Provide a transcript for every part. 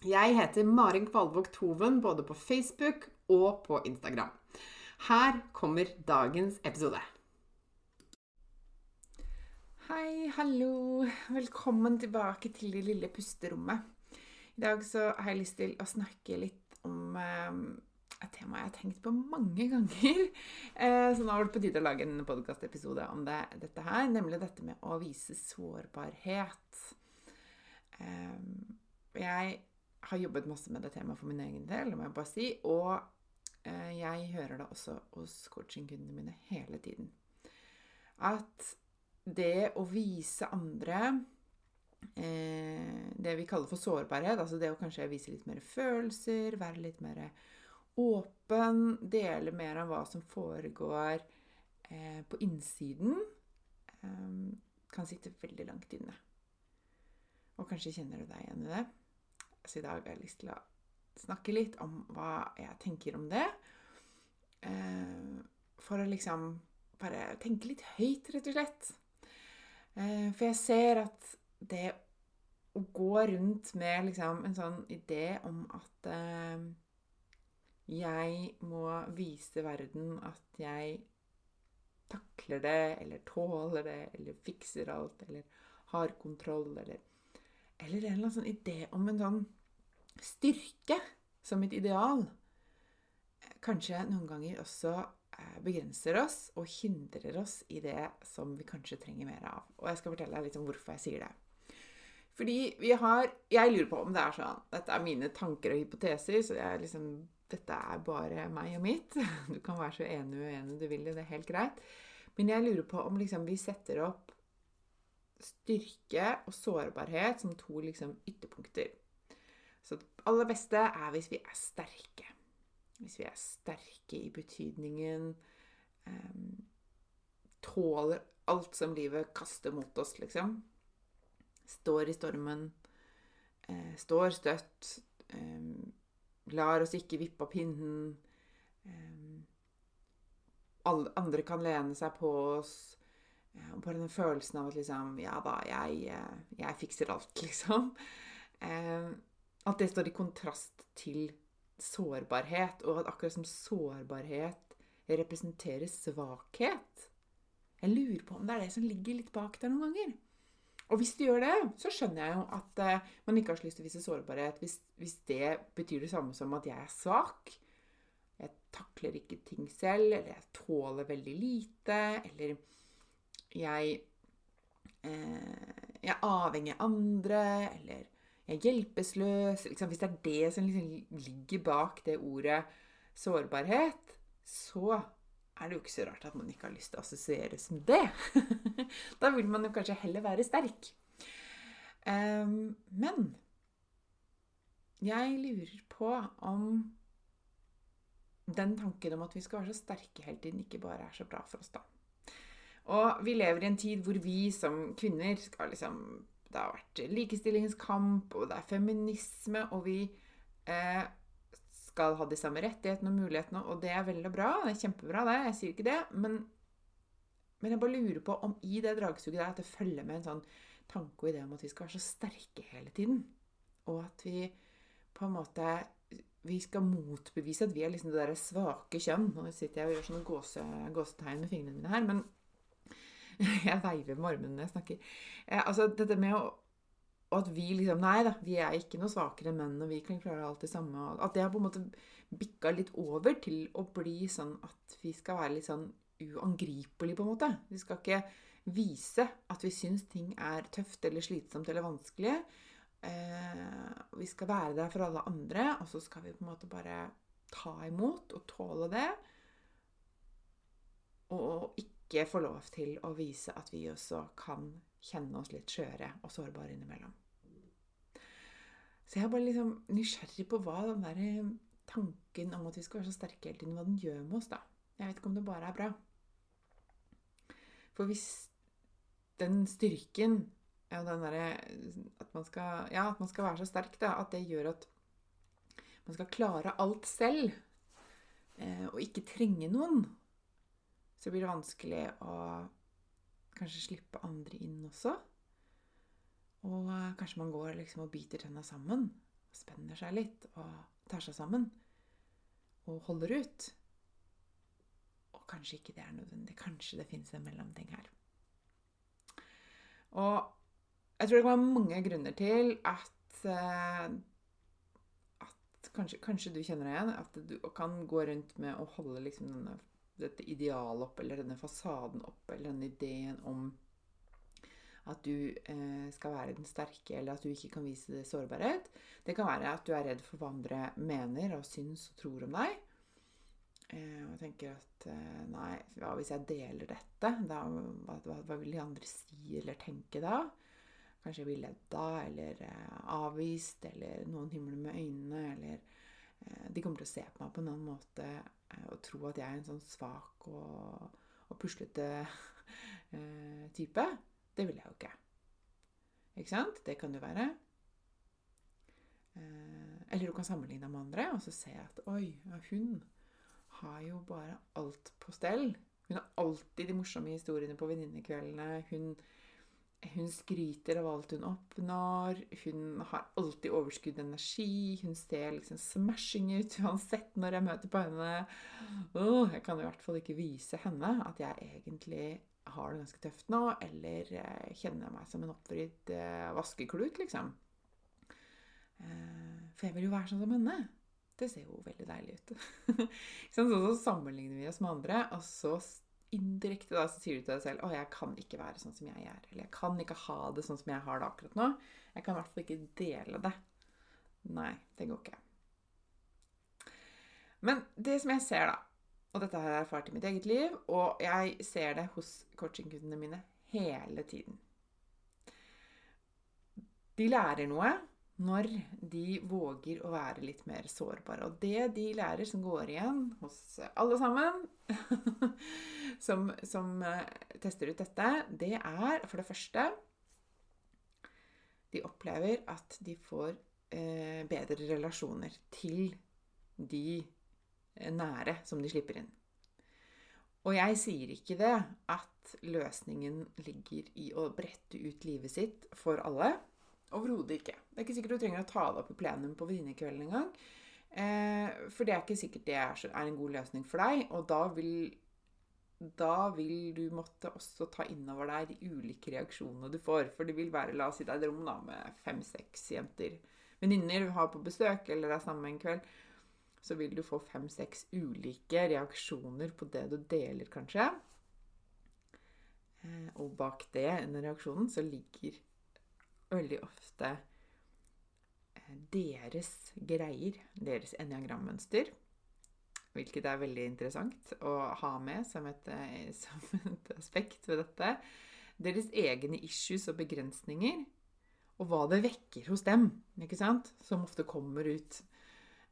Jeg heter Marin Kvalvåg Toven både på Facebook og på Instagram. Her kommer dagens episode. Hei, hallo. Velkommen tilbake til det lille pusterommet. I dag så har jeg lyst til å snakke litt om eh, et tema jeg har tenkt på mange ganger. Eh, så nå var det på tide å lage en podkastepisode om det, dette her, nemlig dette med å vise sårbarhet. Eh, jeg har jobbet masse med det temaet for min egen del, må jeg bare si. Og eh, jeg hører det også hos coachingkundene mine hele tiden. At det å vise andre eh, det vi kaller for sårbarhet, altså det å kanskje vise litt mer følelser, være litt mer åpen, dele mer av hva som foregår eh, på innsiden, kan sitte veldig langt inne. Og kanskje kjenner du deg igjen i det. Så i dag har jeg lyst til å snakke litt om hva jeg tenker om det. Eh, for å liksom bare tenke litt høyt, rett og slett. Eh, for jeg ser at det å gå rundt med liksom en sånn idé om at eh, jeg må vise verden at jeg takler det, eller tåler det, eller fikser alt, eller har kontroll, eller eller en eller annen sånn idé om en sånn styrke som et ideal kanskje noen ganger også eh, begrenser oss og hindrer oss i det som vi kanskje trenger mer av. Og jeg skal fortelle deg litt om hvorfor jeg sier det. Fordi vi har Jeg lurer på om det er sånn Dette er mine tanker og hypoteser, så jeg liksom, dette er bare meg og mitt. Du kan være så enig og uenig du vil, det er helt greit. Men jeg lurer på om liksom vi setter opp styrke og sårbarhet som to liksom, ytterpunkter. Så det aller beste er hvis vi er sterke. Hvis vi er sterke i betydningen um, Tåler alt som livet kaster mot oss, liksom. Står i stormen. Uh, står støtt. Um, lar oss ikke vippe av pinnen. Um, alle andre kan lene seg på oss. Og bare den følelsen av at liksom Ja da, jeg, eh, jeg fikser alt, liksom. At det står i kontrast til sårbarhet, og at akkurat som sårbarhet representerer svakhet. Jeg lurer på om det er det som ligger litt bak der noen ganger. Og hvis det gjør det, så skjønner jeg jo at man ikke har så lyst til å vise sårbarhet hvis, hvis, det betyr det samme som at jeg er svak. Jeg takler ikke ting selv, eller jeg tåler veldig lite, eller jeg eh, Jeg er avhengig av andre, eller jeg er hjelpeløs liksom, Hvis det er det som liksom ligger bak det ordet sårbarhet, så er det jo ikke så rart at man ikke har lyst til å assosieres med det. da vil man jo kanskje heller være sterk. Um, men jeg lurer på om den tanken om at vi skal være så sterke hele tiden, ikke bare er så bra for oss, da. Og vi lever i en tid hvor vi som kvinner skal liksom det har vært likestillingskamp, og det er feminisme, og vi eh, skal ha de samme rettighetene og mulighetene, og det er veldig bra. Det er kjempebra, det. Jeg sier ikke det. Men, men jeg bare lurer på om i det dragsuget der at det følger med en sånn tanke og idé om at vi skal være så sterke hele tiden. Og at vi på en måte Vi skal motbevise at vi er liksom det der svake kjønn. Nå sitter jeg og gjør sånne gåse, gåsetegn med fingrene mine her, men jeg veiver med armene når jeg snakker. Eh, altså dette med å og at vi liksom Nei da, vi er ikke noe svakere enn menn, og vi kan klare alt det samme. At det har på en måte bikka litt over til å bli sånn at vi skal være litt sånn uangripelige, på en måte. Vi skal ikke vise at vi syns ting er tøft eller slitsomt eller vanskelig. Eh, vi skal være der for alle andre, og så skal vi på en måte bare ta imot og tåle det. Og ikke få lov til å vise at vi også kan kjenne oss litt skjøre og sårbare innimellom. Så jeg er bare liksom nysgjerrig på hva den der eh, tanken om at vi skal være så sterke hele tiden, hva den gjør med oss, da. Jeg vet ikke om det bare er bra. For hvis den styrken ja, den der, at, man skal, ja, at man skal være så sterk, da, at det gjør at man skal klare alt selv, eh, og ikke trenge noen, så blir det vanskelig å kanskje slippe andre inn også. Og eh, kanskje man går liksom og biter tenna sammen. Spenner seg litt og tar seg sammen. Og holder ut. Og kanskje ikke det er nødvendig. Kanskje det fins en mellomting her. Og jeg tror det kan være mange grunner til at, uh, at kanskje, kanskje, du kjenner deg igjen. At du kan gå rundt med å holde liksom denne dette idealet opp, eller denne fasaden opp, eller denne ideen om at du eh, skal være den sterke, eller at du ikke kan vise sårbarhet. Det kan være at du er redd for hva andre mener og syns og tror om deg. Eh, og tenker at eh, nei, hva hvis jeg deler dette? Da, hva, hva, vil de andre si eller tenke da? Kanskje jeg blir ledd av, eller eh, avvist, eller noen himler med øynene, eller eh, de kommer til å se på meg på en annen måte å eh, tro at jeg er en sånn svak og, og puslete eh, type. Det vil jeg jo ikke. Ikke sant? Det kan det være. Eh, eller du kan sammenligne med andre og så se at oi, hun har jo bare alt på stell. Hun har alltid de morsomme historiene på venninnekveldene. Hun hun skryter av alt hun oppnår. Hun har alltid overskudd energi. Hun ser liksom smashing ut uansett når jeg møter på henne. Oh, jeg kan i hvert fall ikke vise henne at jeg egentlig har det ganske tøft nå, eller eh, kjenner meg som en oppvridd eh, vaskeklut, liksom. Eh, for jeg vil jo være sånn som henne. Det ser jo veldig deilig ut. så, så sammenligner vi oss med andre, og så indirekte da, så sier du til deg selv 'Å, jeg kan ikke være sånn som jeg er'. Eller 'Jeg kan ikke ha det sånn som jeg har det akkurat nå'. Jeg kan i hvert fall ikke dele det. Nei, det går ikke. Men det som jeg ser, da Og dette har jeg erfart i mitt eget liv, og jeg ser det hos coachingkundene mine hele tiden. De lærer noe når de våger å være litt mer sårbare. Og det de lærer som går igjen hos alle sammen som, som, eh, tester ut dette, det er for det første De opplever at de får eh, bedre relasjoner til de nære som de slipper inn. Og jeg sier ikke det at løsningen ligger i å brette ut livet sitt for alle. Overhodet ikke. Det er ikke sikkert du trenger å ta det opp i plenum på venninnekvelden engang. Eh, for det er ikke sikkert det er, en god løsning for deg. Og da vil, da vil du måtte også ta innover deg de ulike reaksjonene du får. For det vil være, la oss si det er et rom da, med fem-seks jenter. Venninner du har på besøk eller er sammen en kveld. Så vil du få fem-seks ulike reaksjoner på det du deler, kanskje. Eh, og bak det, under reaksjonen, så ligger veldig ofte eh, deres greier, deres enneagrammønster. Hvilket er veldig interessant å ha med som et, eh, som et, aspekt ved dette. Deres egne issues og begrensninger. Og hva det vekker hos dem, ikke sant? som ofte kommer ut.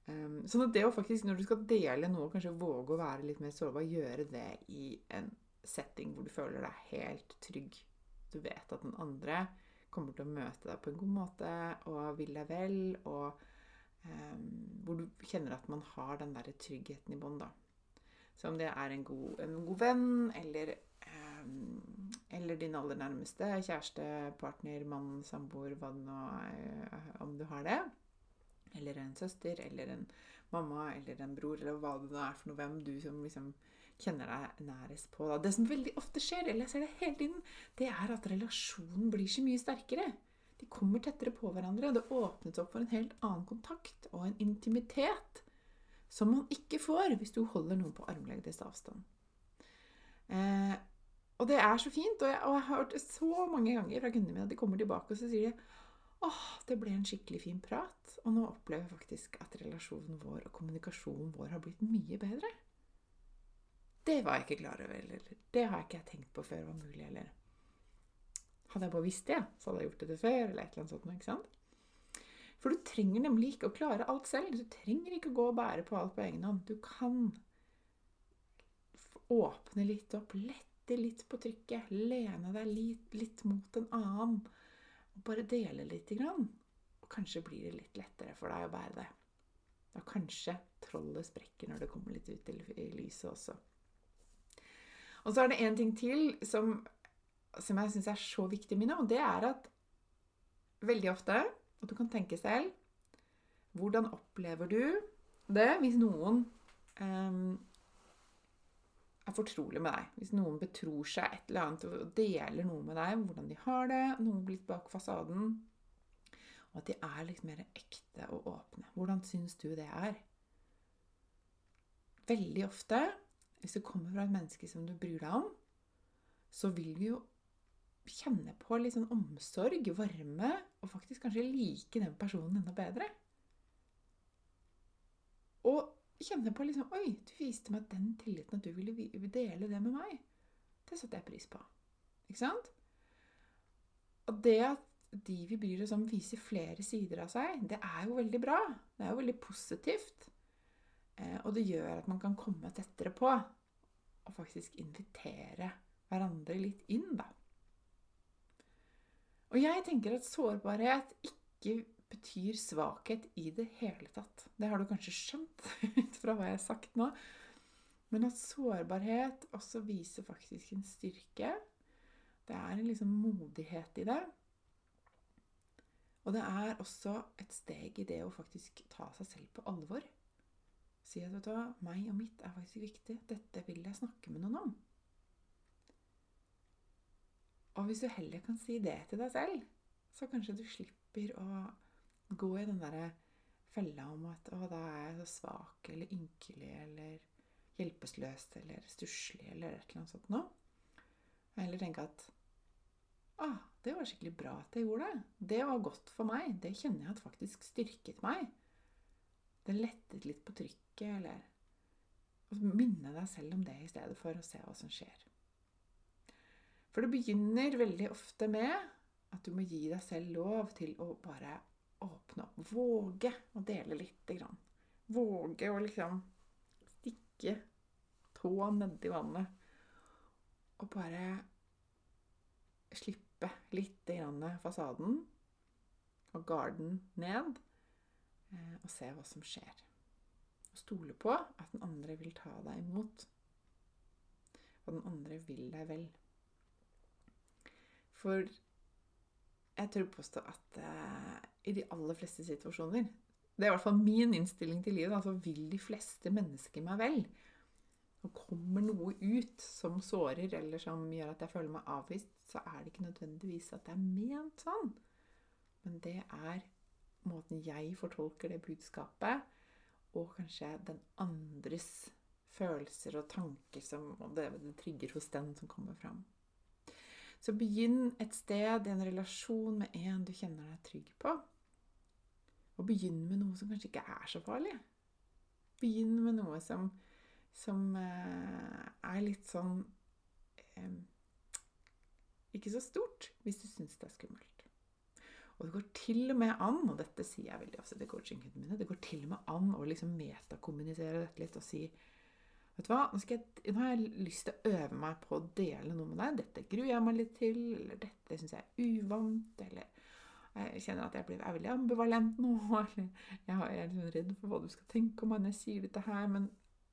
Um, sånn at det å faktisk, når du skal dele noe, kanskje våge å være litt mer sårbar, gjøre det i en setting hvor du føler deg helt trygg. Du vet at den andre kommer til å møte deg på en god måte og vil deg vel, og um, hvor du kjenner at man har den der tryggheten i bånd, da. Så om det er en god, en god venn eller, um, eller din aller nærmeste, kjæreste, partner, mann, samboer, hva det nå er, om du har det. eller en søster, eller en mamma, eller en bror, eller hva det nå er for noe, hvem du som liksom kjenner deg nærest på. Det som veldig ofte skjer, eller jeg ser det hele tiden, det er at relasjonen blir så mye sterkere. De kommer tettere på hverandre. Det åpnes opp for en helt annen kontakt og en intimitet som man ikke får hvis du holder noen på armlengdes avstand. Eh, og det er så fint. Og jeg, og jeg, har hørt det så mange ganger fra kundene mine at de kommer tilbake og så sier de, åh, det ble en skikkelig fin prat. Og nå opplever jeg faktisk at relasjonen vår og kommunikasjonen vår har blitt mye bedre. Det var jeg ikke klar over, eller det har jeg ikke tenkt på før var mulig, eller Hadde jeg bare visst det, så hadde jeg gjort det før, eller et eller annet sånt. ikke sant? For du trenger nemlig ikke å klare alt selv. Du trenger ikke å gå og bære på alt på egen hånd. Du kan åpne litt opp, lette litt på trykket, lene deg litt, litt mot en annen. Og bare dele lite grann. Og kanskje blir det litt lettere for deg å bære det. Da kanskje trollet sprekker når det kommer litt ut i lyset også. Og så er det én ting til som, som jeg syns er så viktig, Mina, og det er at veldig ofte at du kan tenke selv Hvordan opplever du det hvis noen um, er fortrolig med deg? Hvis noen betror seg et eller annet og deler noe med deg, hvordan de har det, noe litt bak fasaden, og at de er litt mer ekte og åpne. Hvordan syns du det er? Veldig ofte hvis det kommer fra et menneske som du bryr deg om, så vil du jo kjenne på litt sånn omsorg, varme, og faktisk kanskje like den personen enda bedre. Og kjenne på liksom Oi, du viste meg den tilliten at du ville dele det med meg. Det satte jeg pris på. Ikke sant? Og det at de vi bryr oss om, viser flere sider av seg, det er jo veldig bra. Det er jo veldig positivt. Eh, og det gjør at man kan komme tettere på og faktisk invitere hverandre litt inn, da. Og jeg tenker at sårbarhet ikke betyr svakhet i det hele tatt. Det har du kanskje skjønt ut fra hva jeg har sagt nå. Men at sårbarhet også viser faktisk en styrke. Det er en liksom modighet i det. Og det er også et steg i det å faktisk ta seg selv på alvor. Si at vet du hva, meg og mitt er faktisk viktig. Dette vil jeg snakke med noen om. Og hvis du heller kan si det til deg selv, så kanskje du slipper å gå i den derre fella om at 'Å, da er jeg så svak eller ynkelig eller hjelpeløs eller stusslig eller et eller annet sånt noe. Eller tenke at 'Å, det var skikkelig bra at jeg gjorde det. Det var godt for meg. Det kjenner jeg at faktisk styrket meg.' Det lettet litt på trykket tanke, eller minne deg selv om det i stedet for å se hva som skjer. For det begynner veldig ofte med at du må gi deg selv lov til å bare åpne opp. Våge å dele lite grann. Våge å liksom stikke tåa nedi vannet. Og bare slippe litt grann fasaden og garden ned. Eh, og se hva som skjer stole på at den andre vil ta deg imot. Og den andre vil deg vel. For jeg tør påstå at uh, i de aller fleste situasjoner Det er i hvert fall min innstilling til livet. Altså vil de fleste mennesker meg vel. Og kommer noe ut som sårer, eller som gjør at jeg føler meg avvist, så er det ikke nødvendigvis at det er ment sånn. Men det er måten jeg fortolker det budskapet og kanskje den andres følelser og tanker som og det, det trigger hos den som kommer fram. Så begynn et sted i en relasjon med en du kjenner deg trygg på. Og begynn med noe som kanskje ikke er så farlig. Begynn med noe som, som eh, er litt sånn eh, Ikke så stort, hvis du syns det er skummelt. Og det går til og med an, og dette sier jeg veldig ofte til coachingkundene mine, det går til og med an å liksom metakommunisere dette litt og si Vet du hva, nå, jeg, nå, har jeg lyst til å øve meg på å dele noe med deg. Dette gruer jeg meg litt til, eller dette syns jeg er uvant, eller jeg kjenner at jeg blir, er veldig ambivalent nå, eller jeg er litt redd for hva du skal tenke om meg når jeg sier dette her, men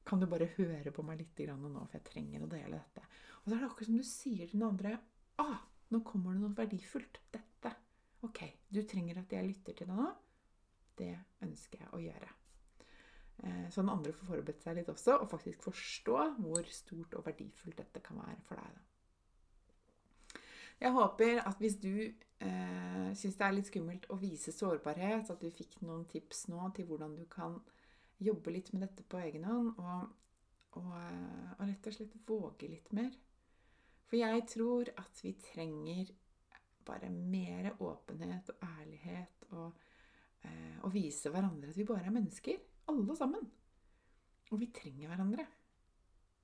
kan du bare høre på meg litt nå, for jeg trenger å dele dette. Og så er det akkurat som du sier til den andre ah, nå kommer det noe verdifullt. Dette Ok, du trenger at jeg lytter til deg nå. Det ønsker jeg å gjøre. Så den andre får forberedt seg litt også, og faktisk forstå hvor stort og verdifullt dette kan være for deg. Jeg håper at hvis du eh, syns det er litt skummelt å vise sårbarhet, at du fikk noen tips nå til hvordan du kan jobbe litt med dette på egen hånd, og, og, eh, og rett og slett våge litt mer. For jeg tror at vi trenger bare mer åpenhet og ærlighet og, eh, og vise hverandre at vi bare er mennesker. Alle sammen. Og vi trenger hverandre.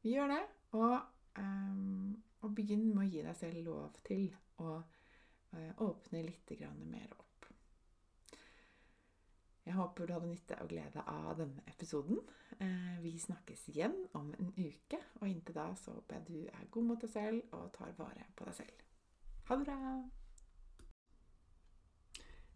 Vi gjør det. Og, eh, og begynn med å gi deg selv lov til å eh, åpne litt mer opp. Jeg håper du hadde nytte og glede av denne episoden. Uh, vi snakkes igjen om en uke, og inntil da så håper jeg du er god mot deg selv og tar vare på deg selv. Ha det bra!